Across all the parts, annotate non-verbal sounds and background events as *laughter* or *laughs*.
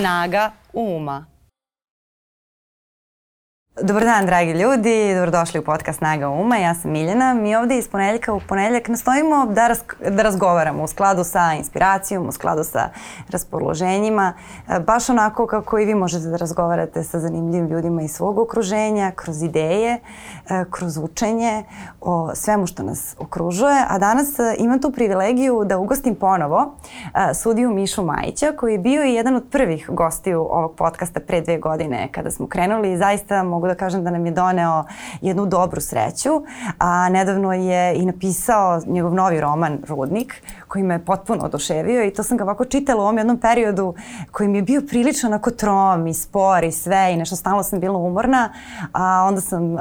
Snaga uma. Dobar dan, dragi ljudi, dobrodošli u podcast Snaga Uma, ja sam Miljana. Mi ovde iz ponedeljka u ponedeljak nastojimo da, raz, da razgovaramo u skladu sa inspiracijom, u skladu sa raspoloženjima, e, baš onako kako i vi možete da razgovarate sa zanimljivim ljudima iz svog okruženja, kroz ideje, e, kroz učenje, o svemu što nas okružuje. A danas e, imam tu privilegiju da ugostim ponovo sudiju Mišu Majića, koji je bio i jedan od prvih gostiju ovog podcasta pre dve godine kada smo krenuli i zaista mogu da kažem da nam je doneo jednu dobru sreću, a nedavno je i napisao njegov novi roman Rudnik, koji me potpuno oduševio i to sam ga ovako čitala u ovom jednom periodu koji mi je bio prilično onako trom i spor i sve i nešto stalno sam bila umorna, a onda sam uh,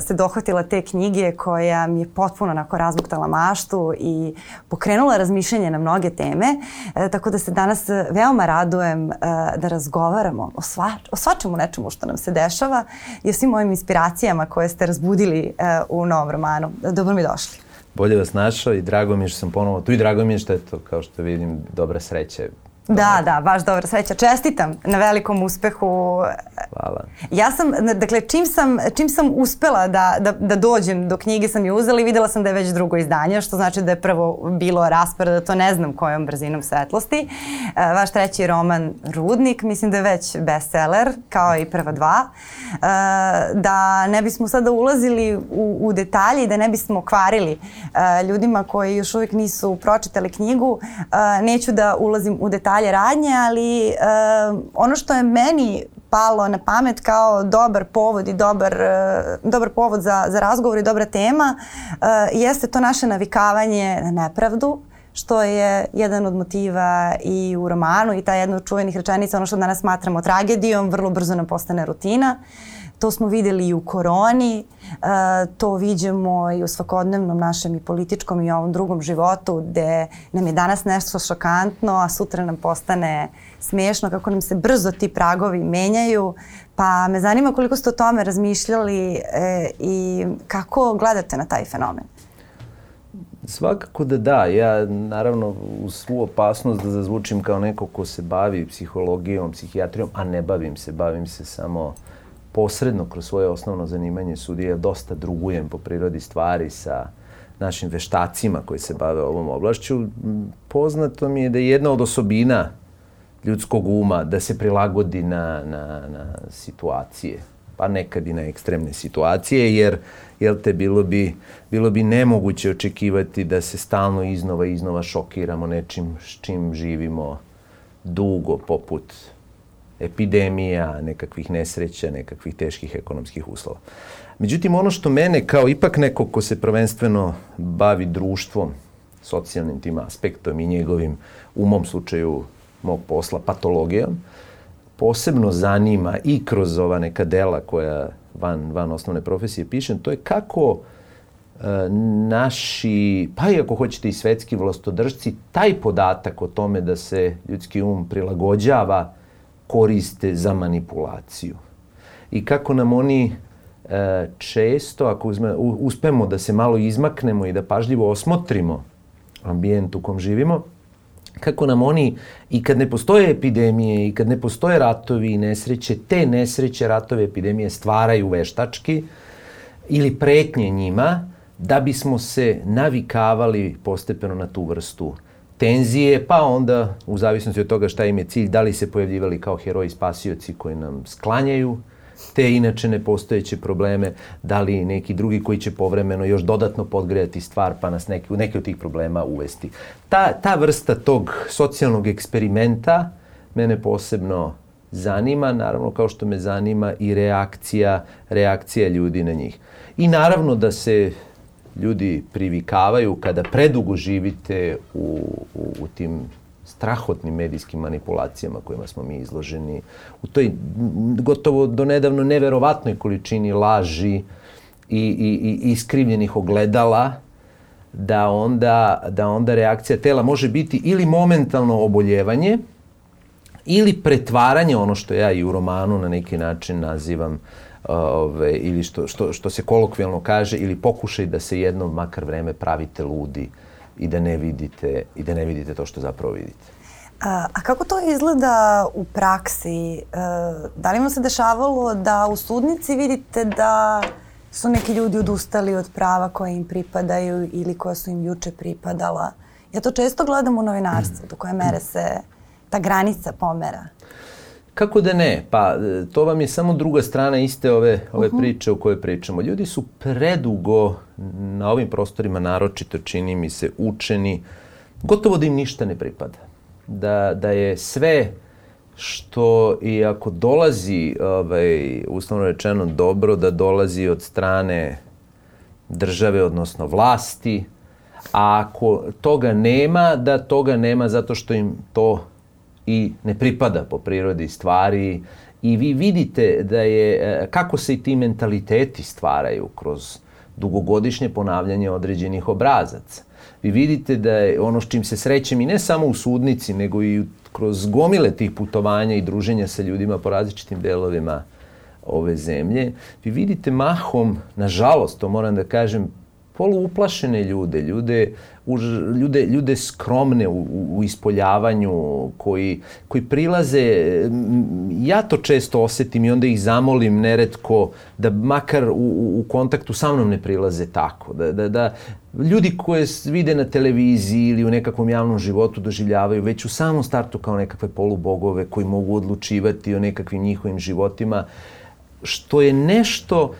se dohvatila te knjige koja mi je potpuno onako razbuktala maštu i pokrenula razmišljanje na mnoge teme, e, tako da se danas veoma radujem uh, da razgovaramo o, sva, o svačemu nečemu što nam se dešava i o svim mojim inspiracijama koje ste razbudili uh, u novom romanu. Dobro mi došli bolje vas našao i drago mi je što sam ponovo tu i drago mi je što je to, kao što vidim, dobra sreća Da, da, baš dobra sreća. Čestitam na velikom uspehu. Hvala. Ja sam, dakle, čim sam, čim sam uspela da, da, da dođem do knjige sam je uzela i videla sam da je već drugo izdanje, što znači da je prvo bilo raspored, da to ne znam kojom brzinom svetlosti. E, vaš treći roman Rudnik, mislim da je već bestseller, kao i prva dva. E, da ne bismo sada ulazili u, u detalje i da ne bismo kvarili e, ljudima koji još uvijek nisu pročitali knjigu, neću da ulazim u detalje dalje radnje, ali uh, ono što je meni palo na pamet kao dobar povod i dobar, uh, dobar povod za, za razgovor i dobra tema uh, jeste to naše navikavanje na nepravdu što je jedan od motiva i u romanu i ta jedna od čuvenih rečenica, ono što danas smatramo tragedijom, vrlo brzo nam postane rutina. To smo videli i u koroni, to viđemo i u svakodnevnom našem i političkom i ovom drugom životu gde nam je danas nešto šokantno, a sutra nam postane smešno kako nam se brzo ti pragovi menjaju. Pa me zanima koliko ste o tome razmišljali e, i kako gledate na taj fenomen. Svakako da da. Ja naravno u svu opasnost da zazvučim kao neko ko se bavi psihologijom, psihijatrijom, a ne bavim se, bavim se samo posredno kroz svoje osnovno zanimanje sudije dosta drugujem po prirodi stvari sa našim veštacima koji se bave ovom oblašću. Poznato mi je da je jedna od osobina ljudskog uma da se prilagodi na, na, na situacije, pa nekad i na ekstremne situacije, jer jel te bilo bi, bilo bi nemoguće očekivati da se stalno iznova iznova šokiramo nečim s čim živimo dugo, poput epidemija, nekakvih nesreća, nekakvih teških ekonomskih uslova. Međutim, ono što mene kao ipak neko ko se prvenstveno bavi društvom, socijalnim tim aspektom i njegovim, u mom slučaju, mog posla, patologijom, posebno zanima i kroz ova neka dela koja van, van osnovne profesije pišem, to je kako e, naši, pa i ako hoćete i svetski vlastodržci, taj podatak o tome da se ljudski um prilagođava koriste za manipulaciju. I kako nam oni e, često, ako uzme, uspemo da se malo izmaknemo i da pažljivo osmotrimo ambijent u kom živimo, kako nam oni, i kad ne postoje epidemije, i kad ne postoje ratovi i nesreće, te nesreće, ratove, epidemije stvaraju veštački ili pretnje njima, da bismo se navikavali postepeno na tu vrstu tenzije, pa onda u zavisnosti od toga šta im je cilj, da li se pojavljivali kao heroji spasioci koji nam sklanjaju te inače nepostojeće probleme, da li neki drugi koji će povremeno još dodatno podgrejati stvar pa nas neki, u neke od tih problema uvesti. Ta, ta vrsta tog socijalnog eksperimenta mene posebno zanima, naravno kao što me zanima i reakcija, reakcija ljudi na njih. I naravno da se ljudi privikavaju kada predugo živite u, u, u tim strahotnim medijskim manipulacijama kojima smo mi izloženi, u toj gotovo do nedavno neverovatnoj količini laži i, i, i iskrivljenih ogledala, da onda, da onda reakcija tela može biti ili momentalno oboljevanje, ili pretvaranje, ono što ja i u romanu na neki način nazivam uh, ove, ili što, što, što se kolokvijalno kaže, ili pokušaj da se jedno makar vreme pravite ludi i da ne vidite, i da ne vidite to što zapravo vidite. A, a kako to izgleda u praksi? E, da li vam se dešavalo da u sudnici vidite da su neki ljudi odustali od prava koje im pripadaju ili koja su im juče pripadala? Ja to često gledam u novinarstvu, do koje mere se ta granica pomera. Kako da ne? Pa to vam je samo druga strana iste ove, ove uh -huh. priče o kojoj pričamo. Ljudi su predugo na ovim prostorima naročito čini mi se učeni gotovo da im ništa ne pripada. Da, da je sve što i ako dolazi, ovaj, uslovno rečeno, dobro, da dolazi od strane države, odnosno vlasti, a ako toga nema, da toga nema zato što im to i ne pripada po prirodi stvari i vi vidite da je, e, kako se i ti mentaliteti stvaraju kroz dugogodišnje ponavljanje određenih obrazaca. Vi vidite da je ono s čim se srećem i ne samo u sudnici, nego i kroz gomile tih putovanja i druženja sa ljudima po različitim delovima ove zemlje, vi vidite mahom, nažalost, to moram da kažem, poluuplašene ljude, ljude, ljude, ljude skromne u, u ispoljavanju, koji, koji prilaze, ja to često osetim i onda ih zamolim neretko da makar u, u kontaktu sa mnom ne prilaze tako. Da, da, da ljudi koje vide na televiziji ili u nekakvom javnom životu doživljavaju već u samom startu kao nekakve polubogove koji mogu odlučivati o nekakvim njihovim životima, što je nešto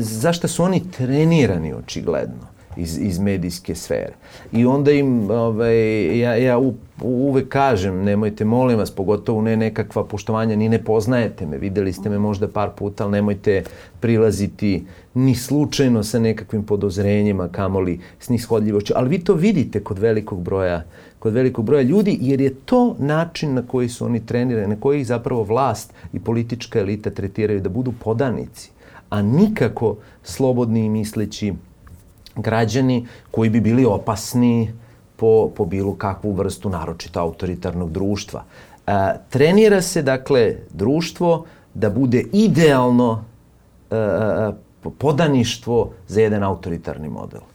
zašto su oni trenirani očigledno iz, iz medijske sfere. I onda im, ovaj, ja, ja u, uvek kažem, nemojte, molim vas, pogotovo ne nekakva poštovanja, ni ne poznajete me, videli ste me možda par puta, ali nemojte prilaziti ni slučajno sa nekakvim podozrenjima, kamoli s nishodljivoću. Ali vi to vidite kod velikog broja kod velikog broja ljudi, jer je to način na koji su oni trenirani, na koji ih zapravo vlast i politička elita tretiraju da budu podanici, a nikako slobodni i misleći građani koji bi bili opasni po, po bilo kakvu vrstu naročito autoritarnog društva. E, trenira se, dakle, društvo da bude idealno e, e podaništvo za jedan autoritarni model.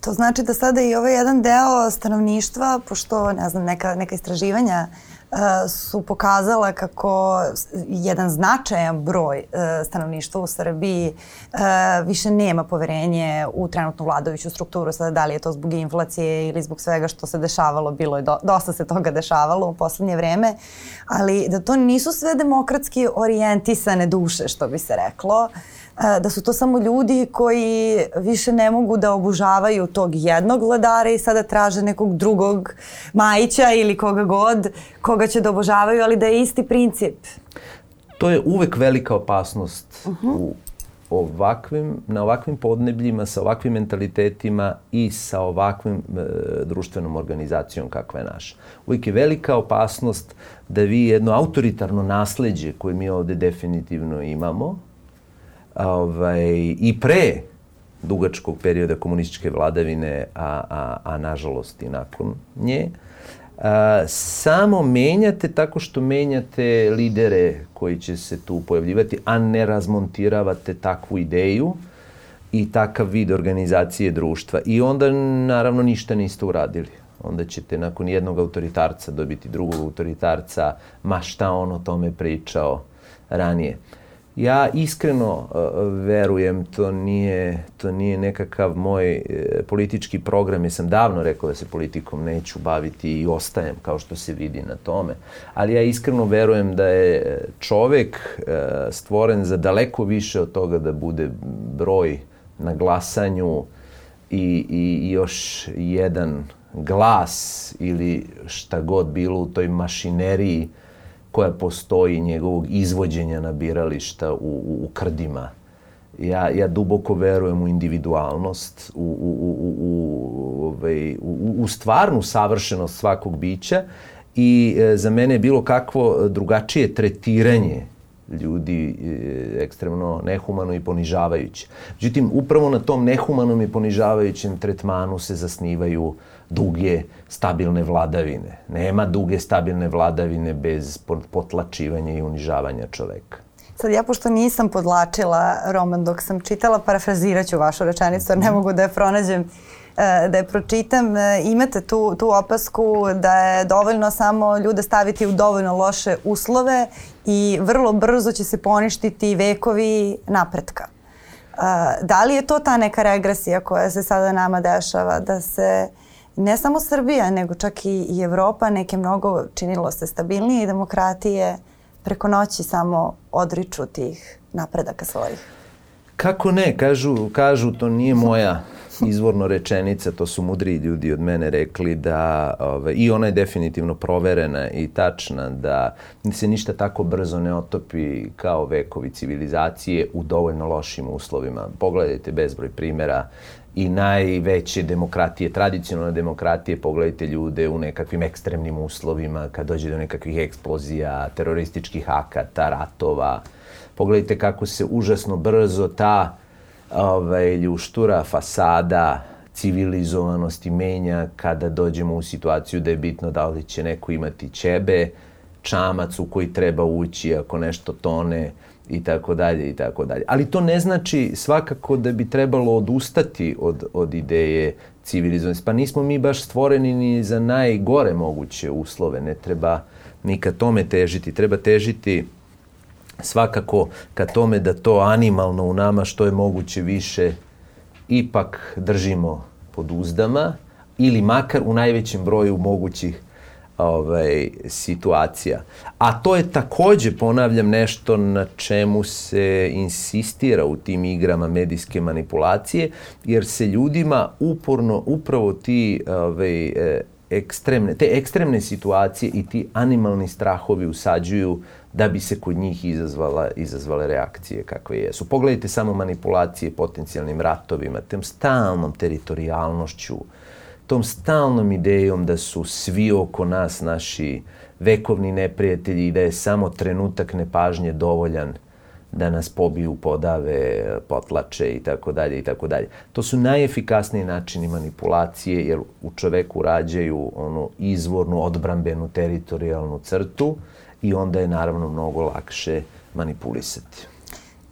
To znači da sada i ovaj jedan deo stanovništva, pošto, ne znam, neka, neka istraživanja uh, su pokazala kako jedan značajan broj uh, stanovništva u Srbiji uh, više nema poverenje u trenutnu vladajuću strukturu, sada da li je to zbog inflacije ili zbog svega što se dešavalo, bilo je do, dosta se toga dešavalo u poslednje vreme, ali da to nisu sve demokratski orijentisane duše, što bi se reklo, uh, da su to samo ljudi koji više ne mogu da obužavaju tog jednog vladara i sada traže nekog drugog Majića ili koga god, koga će da obožavaju, ali da je isti princip. To je uvek velika opasnost uh -huh. u ovakvim, na ovakvim podnebljima, sa ovakvim mentalitetima i sa ovakvim e, društvenom organizacijom kakva je naša. Uvijek je velika opasnost da vi jedno autoritarno nasledđe koje mi ovde definitivno imamo, ovaj, i pre dugačkog perioda komunističke vladavine, a, a, a nažalost i nakon nje, a, samo menjate tako što menjate lidere koji će se tu pojavljivati, a ne razmontiravate takvu ideju i takav vid organizacije društva. I onda, naravno, ništa niste uradili. Onda ćete nakon jednog autoritarca dobiti drugog autoritarca, ma šta on o tome pričao ranije. Ja iskreno uh, verujem, to nije, to nije nekakav moj uh, politički program, jer sam davno rekao da se politikom neću baviti i ostajem, kao što se vidi na tome. Ali ja iskreno verujem da je čovek uh, stvoren za daleko više od toga da bude broj na glasanju i, i još jedan glas ili šta god bilo u toj mašineriji koja postoji njegovog izvođenja na birališta u, u, u krdima. Ja, ja duboko verujem u individualnost, u, u, u, u, ovaj, u, u stvarnu savršenost svakog bića i e, za mene je bilo kakvo drugačije tretiranje ljudi e, ekstremno nehumano i ponižavajuće. Međutim, upravo na tom nehumanom i ponižavajućem tretmanu se zasnivaju duge, stabilne vladavine. Nema duge, stabilne vladavine bez potlačivanja i unižavanja čoveka. Sad ja pošto nisam podlačila roman dok sam čitala, parafrazirat ću vašu rečenicu jer ne mogu da je pronađem da je pročitam. Imate tu, tu opasku da je dovoljno samo ljude staviti u dovoljno loše uslove i vrlo brzo će se poništiti vekovi napretka. Da li je to ta neka regresija koja se sada nama dešava, da se ne samo Srbija, nego čak i, i Evropa, neke mnogo činilo se stabilnije i demokratije preko noći samo odriču tih napredaka svojih? Kako ne, kažu, kažu to nije moja izvorno rečenica, to su mudri ljudi od mene rekli da, ove, i ona je definitivno proverena i tačna, da se ništa tako brzo ne otopi kao vekovi civilizacije u dovoljno lošim uslovima. Pogledajte bezbroj primera i najveće demokratije, tradicionalne demokratije, pogledajte ljude u nekakvim ekstremnim uslovima, kad dođe do nekakvih eksplozija, terorističkih akata, ratova. Pogledajte kako se užasno brzo ta ovaj, ljuštura, fasada, civilizovanosti menja kada dođemo u situaciju da je bitno da li će neko imati ćebe, čamac u koji treba ući ako nešto tone, i tako dalje i tako dalje. Ali to ne znači svakako da bi trebalo odustati od, od ideje civilizovanosti. Pa nismo mi baš stvoreni ni za najgore moguće uslove. Ne treba ni ka tome težiti. Treba težiti svakako ka tome da to animalno u nama što je moguće više ipak držimo pod uzdama ili makar u najvećem broju mogućih ovaj, situacija. A to je takođe, ponavljam, nešto na čemu se insistira u tim igrama medijske manipulacije, jer se ljudima uporno upravo ti ovaj, e, ekstremne, te ekstremne situacije i ti animalni strahovi usađuju da bi se kod njih izazvala, izazvale reakcije kakve jesu. Pogledajte samo manipulacije potencijalnim ratovima, tem stalnom teritorijalnošću, tom stalnom idejom da su svi oko nas naši vekovni neprijatelji i da je samo trenutak nepažnje dovoljan da nas pobiju, podave, potlače i tako dalje i tako dalje. To su najefikasniji načini manipulacije jer u čoveku rađaju onu izvornu, odbrambenu, teritorijalnu crtu i onda je naravno mnogo lakše manipulisati.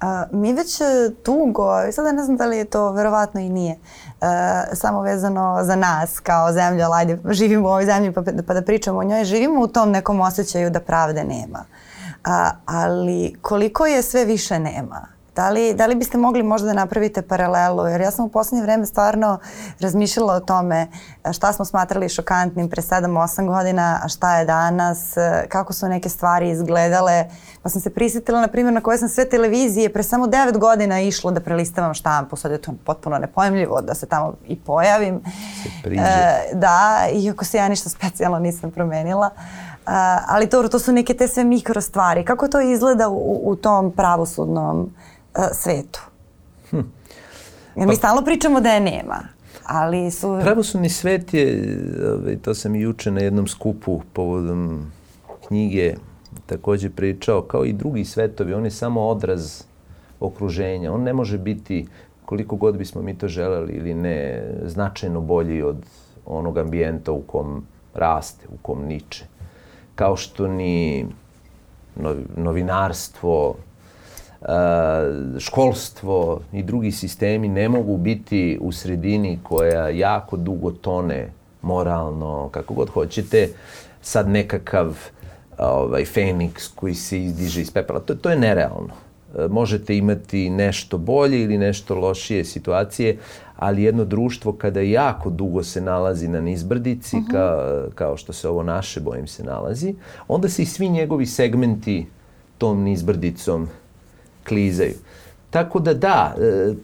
A, mi već e, dugo, sada ne znam da li je to verovatno i nije, a, e, samo vezano za nas kao zemlju, ali živimo u ovoj zemlji pa, pa da pričamo o njoj, živimo u tom nekom osjećaju da pravde nema. A, ali koliko je sve više nema? Da li, da li biste mogli možda da napravite paralelu? Jer ja sam u poslednje vreme stvarno razmišljala o tome šta smo smatrali šokantnim pre 7-8 godina, a šta je danas, kako su neke stvari izgledale. Pa sam se prisjetila, na primjer, na koje sam sve televizije pre samo 9 godina išlo da prelistavam štampu. Sad je to potpuno nepojemljivo da se tamo i pojavim. Se E, da, iako se ja ništa specijalno nisam promenila. Uh, ali to, to su neke te sve mikro stvari. Kako to izgleda u, u tom pravosudnom uh, svetu. Hm. Jer mi pa, stalno pričamo da je nema, ali su... Pravosudni svet je, ovaj, to sam i juče na jednom skupu povodom knjige takođe pričao, kao i drugi svetovi, on je samo odraz okruženja. On ne može biti, koliko god bismo mi to želeli ili ne, značajno bolji od onog ambijenta u kom raste, u kom niče. Kao što ni novinarstvo, školstvo i drugi sistemi ne mogu biti u sredini koja jako dugo tone moralno, kako god hoćete, sad nekakav ovaj, Feniks koji se izdiže iz pepela. To, to je nerealno. E, možete imati nešto bolje ili nešto lošije situacije, ali jedno društvo kada jako dugo se nalazi na nizbrdici, uh mhm. -huh. ka, kao što se ovo naše, bojim se, nalazi, onda se i svi njegovi segmenti tom nizbrdicom klizaju. Tako da da, e,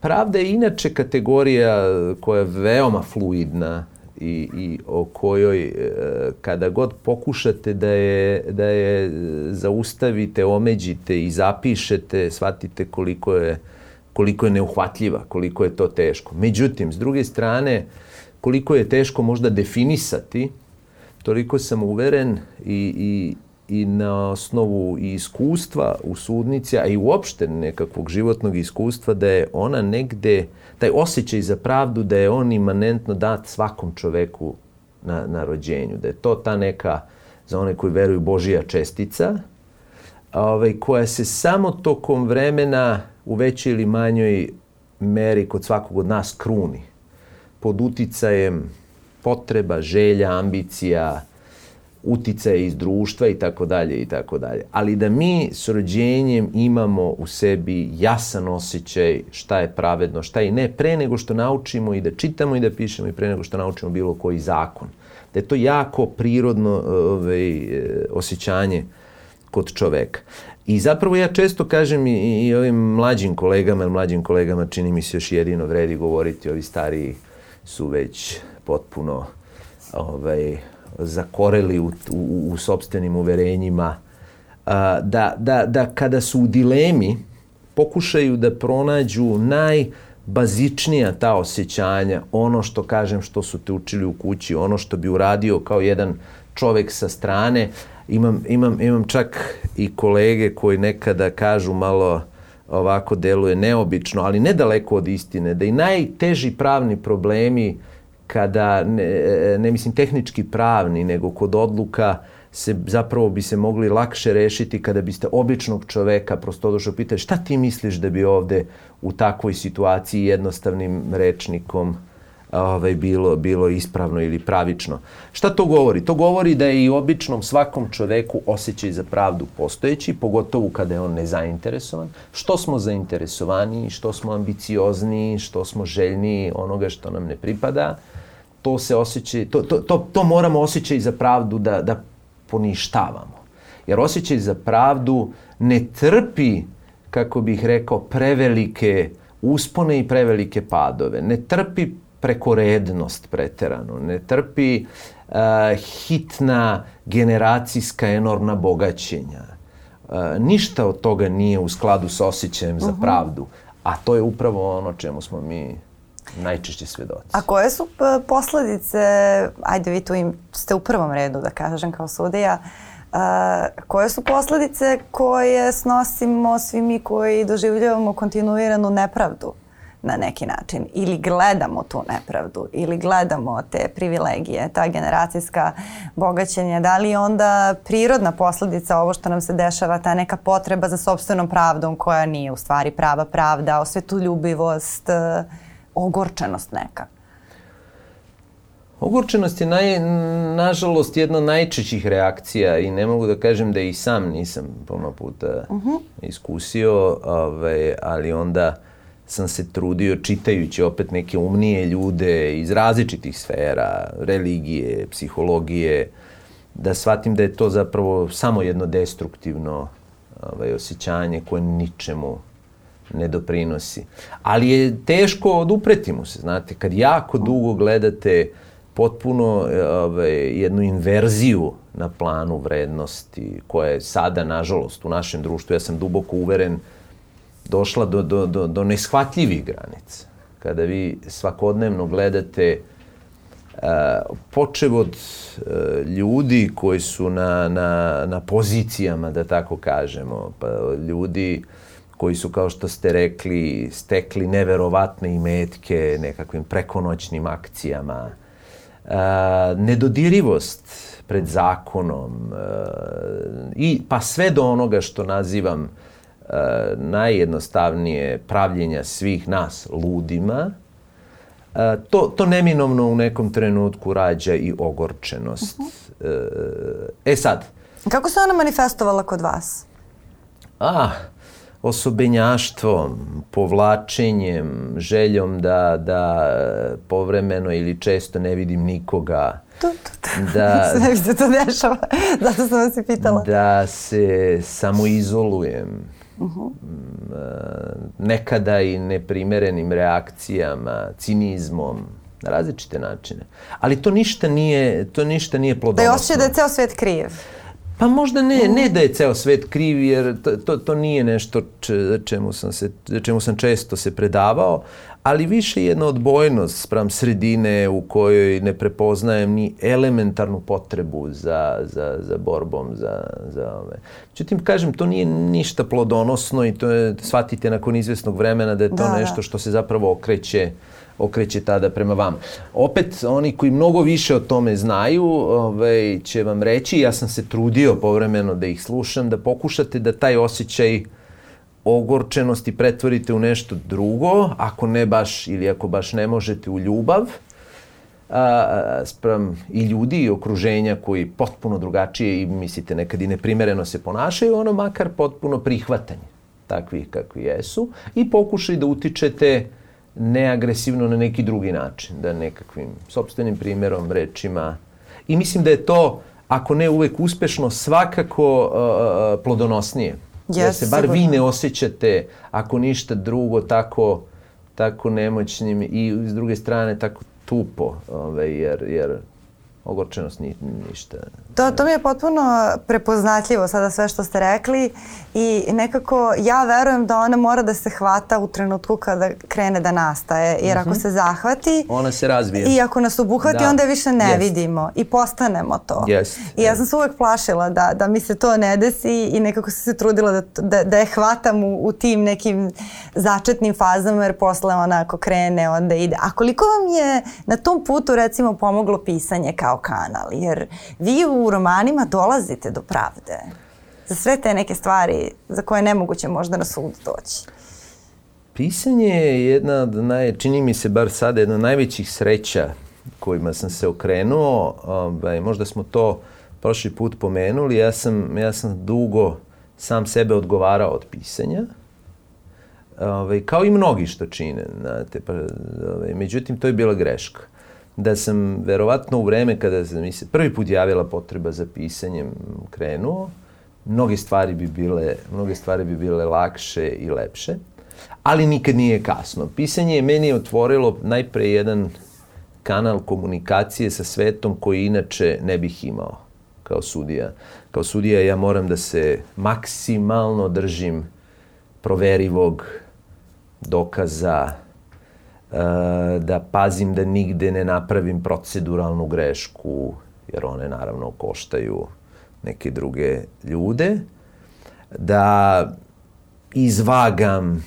pravda je inače kategorija koja je veoma fluidna i, i o kojoj e, kada god pokušate da je, da je zaustavite, omeđite i zapišete, shvatite koliko je, koliko je neuhvatljiva, koliko je to teško. Međutim, s druge strane, koliko je teško možda definisati, toliko sam uveren i, i, i na osnovu i iskustva u sudnici, a i uopšte nekakvog životnog iskustva, da je ona negde, taj osjećaj za pravdu, da je on imanentno dat svakom čoveku na, na rođenju. Da je to ta neka, za one koji veruju, Božija čestica, ovaj, koja se samo tokom vremena u većoj ili manjoj meri kod svakog od nas kruni. pod uticajem potreba, želja, ambicija, uticaje iz društva i tako dalje i tako dalje. Ali da mi s rođenjem imamo u sebi jasan osjećaj šta je pravedno, šta je ne, pre nego što naučimo i da čitamo i da pišemo i pre nego što naučimo bilo koji zakon. Da je to jako prirodno ovaj, osjećanje kod čoveka. I zapravo ja često kažem i, i ovim mlađim kolegama, mlađim kolegama čini mi se još jedino vredi govoriti, ovi stariji su već potpuno ovaj, zakoreli u, u, u sobstvenim uverenjima, a, da, da, da kada su u dilemi pokušaju da pronađu najbazičnija ta osjećanja, ono što kažem što su te učili u kući, ono što bi uradio kao jedan čovek sa strane. Imam, imam, imam čak i kolege koji nekada kažu malo ovako deluje neobično, ali nedaleko od istine, da i najteži pravni problemi uh, kada, ne, ne mislim tehnički pravni, nego kod odluka se zapravo bi se mogli lakše rešiti kada biste običnog čoveka prosto došao pitati šta ti misliš da bi ovde u takvoj situaciji jednostavnim rečnikom ovaj, bilo, bilo ispravno ili pravično. Šta to govori? To govori da je i običnom svakom čoveku osjećaj za pravdu postojeći, pogotovo kada je on nezainteresovan. Što smo zainteresovani, što smo ambiciozni, što smo željni onoga što nam ne pripada, to se osjeća, to, to, to, to moramo osjećaj za pravdu da, da poništavamo. Jer osjećaj za pravdu ne trpi, kako bih rekao, prevelike uspone i prevelike padove. Ne trpi prekorednost preterano, ne trpi uh, hitna generacijska enormna bogaćenja. Uh, ništa od toga nije u skladu sa osjećajem za mhm. pravdu, a to je upravo ono čemu smo mi najčešće svedoci. A koje su posledice, ajde vi tu im, ste u prvom redu da kažem kao sudija, uh, koje su posledice koje snosimo svi mi koji doživljavamo kontinuiranu nepravdu na neki način? Ili gledamo tu nepravdu? Ili gledamo te privilegije, ta generacijska bogaćenja, da li onda prirodna posledica ovo što nam se dešava, ta neka potreba za sobstvenom pravdom koja nije u stvari prava pravda, osvetuljubivost, uh, ogorčenost neka? Ogorčenost je naj, nažalost jedna od najčešćih reakcija i ne mogu da kažem da i sam nisam puno puta uh -huh. iskusio, ovaj, ali onda sam se trudio čitajući opet neke umnije ljude iz različitih sfera, religije, psihologije, da shvatim da je to zapravo samo jedno destruktivno ovaj, osjećanje koje ničemu ne doprinosi. Ali je teško odupreti mu se, znate, kad jako dugo gledate potpuno e, ovaj, jednu inverziju na planu vrednosti koja je sada, nažalost, u našem društvu, ja sam duboko uveren, došla do, do, do, do neshvatljivih granica. Kada vi svakodnevno gledate Uh, počev od uh, ljudi koji su na, na, na pozicijama, da tako kažemo, pa ljudi uh, koji su, kao što ste rekli, stekli neverovatne imetke nekakvim prekonoćnim akcijama. E, nedodirivost pred zakonom e, i pa sve do onoga što nazivam e, najjednostavnije pravljenja svih nas ludima, e, to, to neminovno u nekom trenutku rađa i ogorčenost. Uh -huh. e sad. Kako se ona manifestovala kod vas? Ah, osobenjaštvom, povlačenjem, željom da, da povremeno ili često ne vidim nikoga. Tu, tu, tu. Da, *laughs* Sve mi se to dešava, *laughs* zato sam vas i pitala. Da se samoizolujem. Uh -huh. Nekada i neprimerenim reakcijama, cinizmom, na različite načine. Ali to ništa nije, to ništa nije plodonosno. Da je osjećaj da je ceo svet krijev. Pa možda ne, ne da je ceo svet kriv, jer to, to, to nije nešto če, čemu, sam se, čemu sam često se predavao, ali više jedna odbojnost sprem sredine u kojoj ne prepoznajem ni elementarnu potrebu za, za, za borbom, za, za ove. Međutim, kažem, to nije ništa plodonosno i to je, shvatite nakon izvesnog vremena da je to da, da. nešto što se zapravo okreće okreće tada prema vam. Opet, oni koji mnogo više o tome znaju, ovaj, će vam reći, ja sam se trudio povremeno da ih slušam, da pokušate da taj osjećaj ogorčenosti pretvorite u nešto drugo, ako ne baš ili ako baš ne možete u ljubav, a, sprem i ljudi i okruženja koji potpuno drugačije i mislite nekad i neprimereno se ponašaju, ono makar potpuno prihvatanje takvih kakvi jesu i pokušaj da utičete neagresivno na neki drugi način, da nekakvim sobstvenim primjerom, rečima. I mislim da je to, ako ne uvek uspešno, svakako uh, plodonosnije. Yes, da se bar sigurno. vi ne osjećate, ako ništa drugo, tako, tako nemoćnim i s druge strane tako tupo, ovaj, jer, jer ogorčenost ni, ništa. To, to mi je potpuno prepoznatljivo sada sve što ste rekli i nekako ja verujem da ona mora da se hvata u trenutku kada krene da nastaje jer ako mm -hmm. se zahvati ona se razvije i ako nas obuhvati da. onda je više ne yes. vidimo i postanemo to. Yes. I ja sam se uvek plašila da, da mi se to ne desi i nekako sam se trudila da, da, da je hvatam u, u tim nekim začetnim fazama jer posle ona ako krene onda ide. A koliko vam je na tom putu recimo pomoglo pisanje kao kanal? Jer vi u romanima dolazite do pravde. Za sve te neke stvari za koje je nemoguće možda na sud doći. Pisanje je jedna od naj, čini mi se bar sada, jedna od najvećih sreća kojima sam se okrenuo. Ovaj, možda smo to prošli put pomenuli. Ja sam, ja sam dugo sam sebe odgovarao od pisanja. Ovaj, kao i mnogi što čine. Znate, pa, ovaj, međutim, to je bila greška da sam verovatno u vreme kada se mi se prvi put javila potreba za pisanjem krenuo, mnoge stvari bi bile, mnoge stvari bi bile lakše i lepše, ali nikad nije kasno. Pisanje je meni otvorilo najpre jedan kanal komunikacije sa svetom koji inače ne bih imao kao sudija. Kao sudija ja moram da se maksimalno držim proverivog dokaza, da pazim da nigde ne napravim proceduralnu grešku, jer one naravno koštaju neke druge ljude, da izvagam,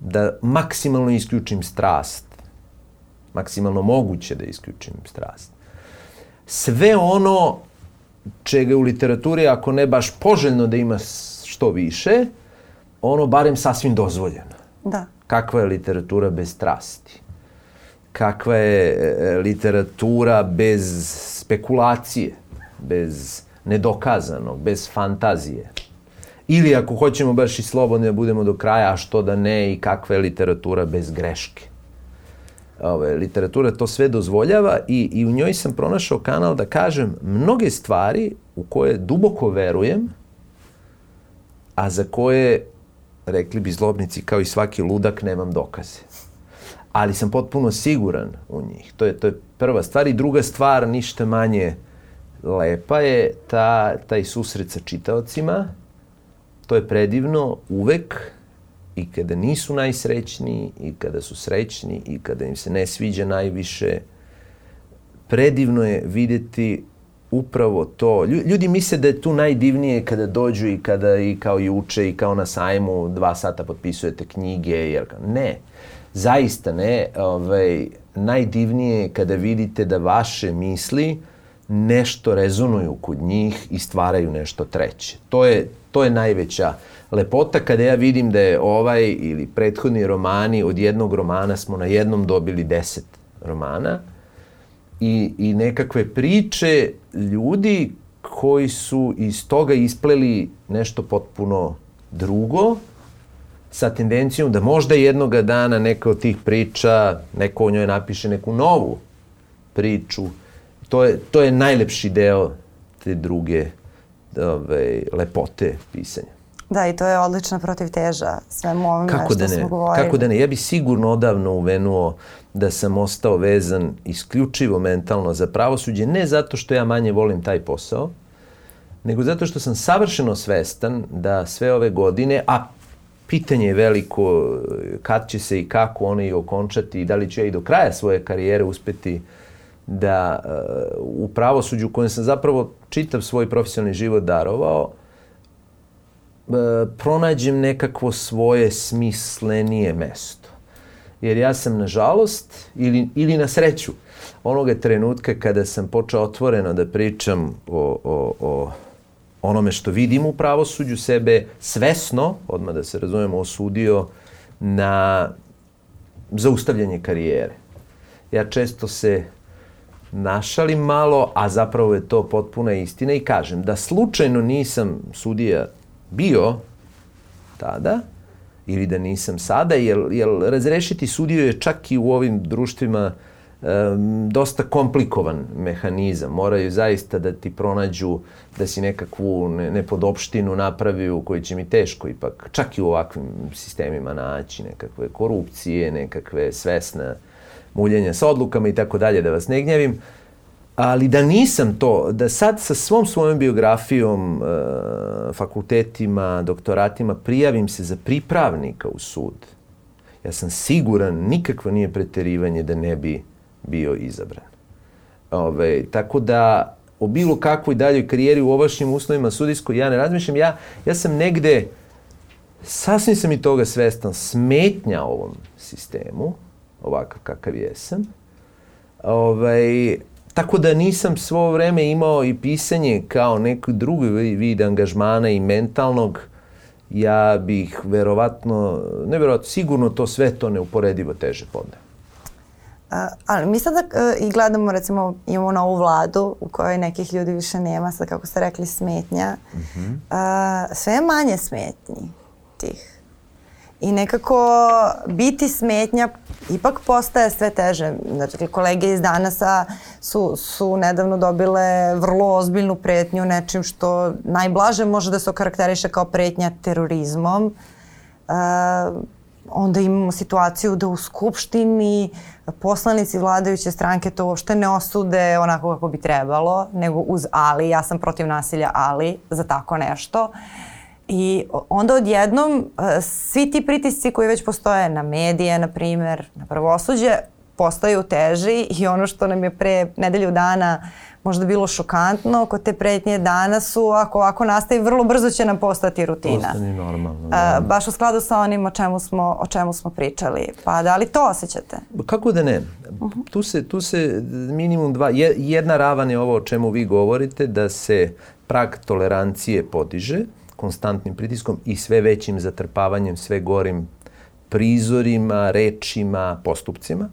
da maksimalno isključim strast, maksimalno moguće da isključim strast. Sve ono čega u literaturi, ako ne baš poželjno da ima što više, ono barem sasvim dozvoljeno. Da kakva je literatura bez strasti, kakva je e, literatura bez spekulacije, bez nedokazanog, bez fantazije. Ili ako hoćemo baš i slobodno da budemo do kraja, a što da ne i kakva je literatura bez greške. Ove, literatura to sve dozvoljava i, i u njoj sam pronašao kanal da kažem mnoge stvari u koje duboko verujem, a za koje rekli bi zlobnici, kao i svaki ludak, nemam dokaze. Ali sam potpuno siguran u njih. To je, to je prva stvar. I druga stvar, ništa manje lepa je ta, taj susret sa čitaocima. To je predivno uvek i kada nisu najsrećniji i kada su srećni i kada im se ne sviđa najviše. Predivno je videti upravo to. Ljudi misle da je tu najdivnije kada dođu i kada i kao i uče i kao na sajmu dva sata potpisujete knjige. Jer, ne, zaista ne. Ovaj, najdivnije je kada vidite da vaše misli nešto rezonuju kod njih i stvaraju nešto treće. To je, to je najveća lepota kada ja vidim da je ovaj ili prethodni romani, od jednog romana smo na jednom dobili deset romana, i, i nekakve priče ljudi koji su iz toga ispleli nešto potpuno drugo, sa tendencijom da možda jednoga dana neka od tih priča, neko o njoj napiše neku novu priču. To je, to je najlepši deo te druge ove, lepote pisanja. Da, i to je odlična protiv teža svemu ovome Kako što da ne? smo govorili. Kako da ne? Ja bih sigurno odavno uvenuo da sam ostao vezan isključivo mentalno za pravosuđe, ne zato što ja manje volim taj posao, nego zato što sam savršeno svestan da sve ove godine, a pitanje je veliko kad će se i kako one i okončati i da li ću ja i do kraja svoje karijere uspeti da uh, u pravosuđu kojem sam zapravo čitav svoj profesionalni život darovao, uh, pronađem nekakvo svoje smislenije mesto. Jer ja sam, nažalost, ili, ili na sreću, onoga trenutka kada sam počeo otvoreno da pričam o, o, o onome što vidim u pravosuđu, sebe svesno, odmah da se razumemo, osudio na zaustavljanje karijere. Ja često se našalim malo, a zapravo je to potpuna istina i kažem da slučajno nisam sudija bio tada, ili da nisam sada, jer, jer razrešiti sudiju je čak i u ovim društvima um, dosta komplikovan mehanizam. Moraju zaista da ti pronađu da si nekakvu ne, nepodopštinu napravi u kojoj će mi teško ipak, čak i u ovakvim sistemima naći nekakve korupcije, nekakve svesne muljenja sa odlukama i tako dalje, da vas ne gnjevim. Ali da nisam to, da sad sa svom svojom biografijom, e, fakultetima, doktoratima prijavim se za pripravnika u sud, ja sam siguran, nikakvo nije preterivanje da ne bi bio izabran. Ove, tako da o bilo kakvoj daljoj karijeri u ovašnjim uslovima sudijskoj ja ne razmišljam. Ja, ja sam negde, sasvim sam i toga svestan, smetnja ovom sistemu, ovakav kakav jesam. Ovaj, tako da nisam svo vreme imao i pisanje kao neki drugi vid angažmana i mentalnog, ja bih verovatno, ne verovatno, sigurno to sve to neuporedivo teže podne. Uh, ali mi sada uh, i gledamo, recimo, imamo novu vladu u kojoj nekih ljudi više nema, sad kako ste rekli, smetnja. Uh -huh. uh, sve je manje smetnji tih. I nekako biti smetnja ipak postaje sve teže. Znači, kolege iz danasa su, su nedavno dobile vrlo ozbiljnu pretnju nečim što najblaže može da se okarakteriše kao pretnja terorizmom. Uh, onda imamo situaciju da u Skupštini poslanici vladajuće stranke to uopšte ne osude onako kako bi trebalo, nego uz ali, ja sam protiv nasilja ali, za tako nešto. Uh, I onda odjednom e, svi ti pritisci koji već postoje na medije, na primer, na pravosuđe, postaju teži i ono što nam je pre nedelju dana možda bilo šokantno kod te pretnje danas su, ako ovako nastavi, vrlo brzo će nam postati rutina. Postani normalno. Da. Uh, baš u skladu sa onim o čemu smo, o čemu smo pričali. Pa da li to osjećate? Kako da ne? Uh -huh. tu, se, tu se minimum dva, jedna ravan je ovo o čemu vi govorite, da se prag tolerancije podiže, konstantnim pritiskom i sve većim zatrpavanjem, sve gorim prizorima, rečima, postupcima.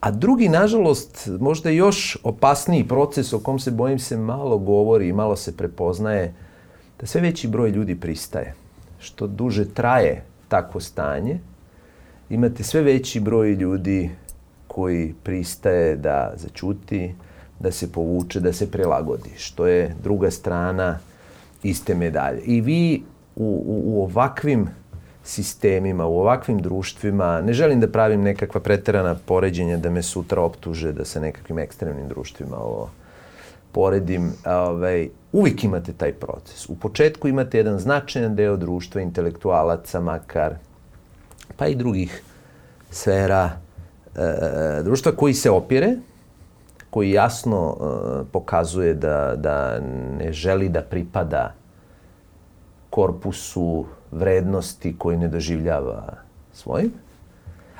A drugi, nažalost, možda još opasniji proces o kom se, bojim se, malo govori i malo se prepoznaje, da sve veći broj ljudi pristaje. Što duže traje takvo stanje, imate sve veći broj ljudi koji pristaje da začuti, da se povuče, da se prilagodi, što je druga strana iste medalje. I vi u, u, u ovakvim sistemima, u ovakvim društvima, ne želim da pravim nekakva preterana poređenja da me sutra optuže da sa nekakvim ekstremnim društvima ovo poredim, ovaj, uvijek imate taj proces. U početku imate jedan značajan deo društva, intelektualaca makar, pa i drugih sfera e, društva koji se opire, koji jasno uh, pokazuje da, da ne želi da pripada korpusu vrednosti koji ne doživljava svojim.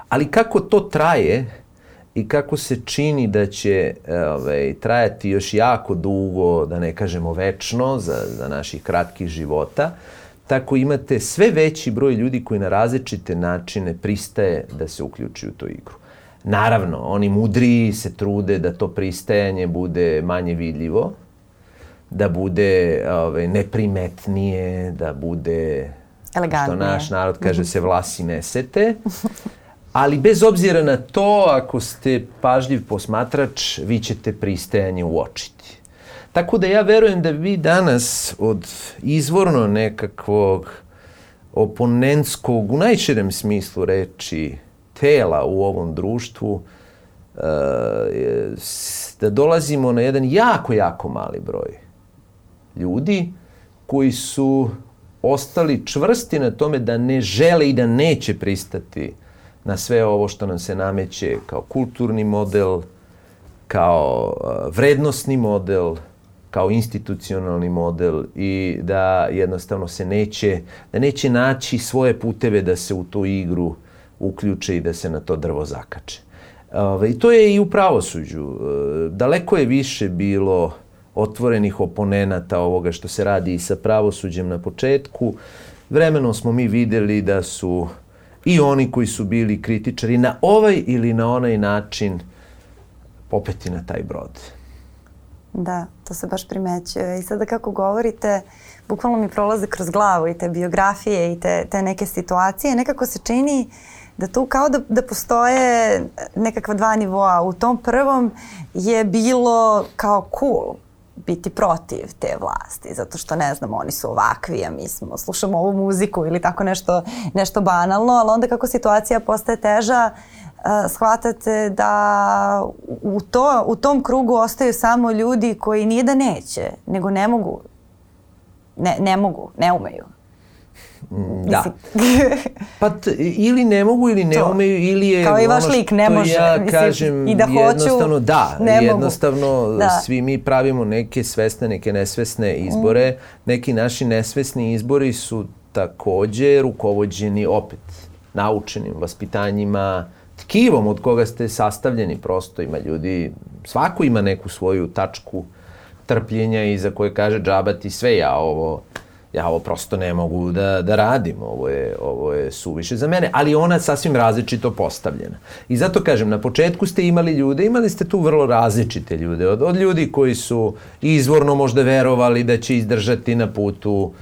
Ali kako to traje i kako se čini da će ovaj, trajati još jako dugo, da ne kažemo večno, za, za naših kratkih života, tako imate sve veći broj ljudi koji na različite načine pristaje da se uključuju u tu igru. Naravno, oni mudri se trude da to pristajanje bude manje vidljivo, da bude ove, ovaj, neprimetnije, da bude Elegantnije. što naš narod kaže mhm. se vlasi nesete. Ali bez obzira na to, ako ste pažljiv posmatrač, vi ćete pristajanje uočiti. Tako da ja verujem da vi danas od izvorno nekakvog oponentskog, u najširem smislu reči, tela u ovom društvu, uh, da dolazimo na jedan jako, jako mali broj ljudi koji su ostali čvrsti na tome da ne žele i da neće pristati na sve ovo što nam se nameće kao kulturni model, kao uh, vrednostni model, kao institucionalni model i da jednostavno se neće, da neće naći svoje puteve da se u tu igru uključe i da se na to drvo zakače. Ove, I to je i u pravosuđu. E, daleko je više bilo otvorenih oponenata ovoga što se radi i sa pravosuđem na početku. Vremenom smo mi videli da su i oni koji su bili kritičari na ovaj ili na onaj način popeti na taj brod. Da, to se baš primećuje. I sada kako govorite, bukvalno mi prolaze kroz glavu i te biografije i te, te neke situacije. Nekako se čini da tu kao da, da postoje nekakva dva nivoa. U tom prvom je bilo kao cool biti protiv te vlasti, zato što ne znam, oni su ovakvi, a mi smo, slušamo ovu muziku ili tako nešto, nešto banalno, ali onda kako situacija postaje teža, uh, shvatate da u, to, u tom krugu ostaju samo ljudi koji nije da neće, nego ne mogu, ne, ne mogu, ne umeju. Da. *laughs* pa t, ili ne mogu ili ne to. umeju ili je Kao i vaš lik ne može. Ja mislim, kažem i da jednostavno hoću, da, ne jednostavno mogu. da. svi mi pravimo neke svesne, neke nesvesne izbore. Mm. Neki naši nesvesni izbori su takođe rukovođeni opet naučenim vaspitanjima, tkivom od koga ste sastavljeni prosto ima ljudi, svako ima neku svoju tačku trpljenja i za koje kaže džabati sve ja ovo ja ovo prosto ne mogu da, da radim, ovo je, ovo je suviše za mene, ali ona sasvim različito postavljena. I zato kažem, na početku ste imali ljude, imali ste tu vrlo različite ljude, od, od ljudi koji su izvorno možda verovali da će izdržati na putu,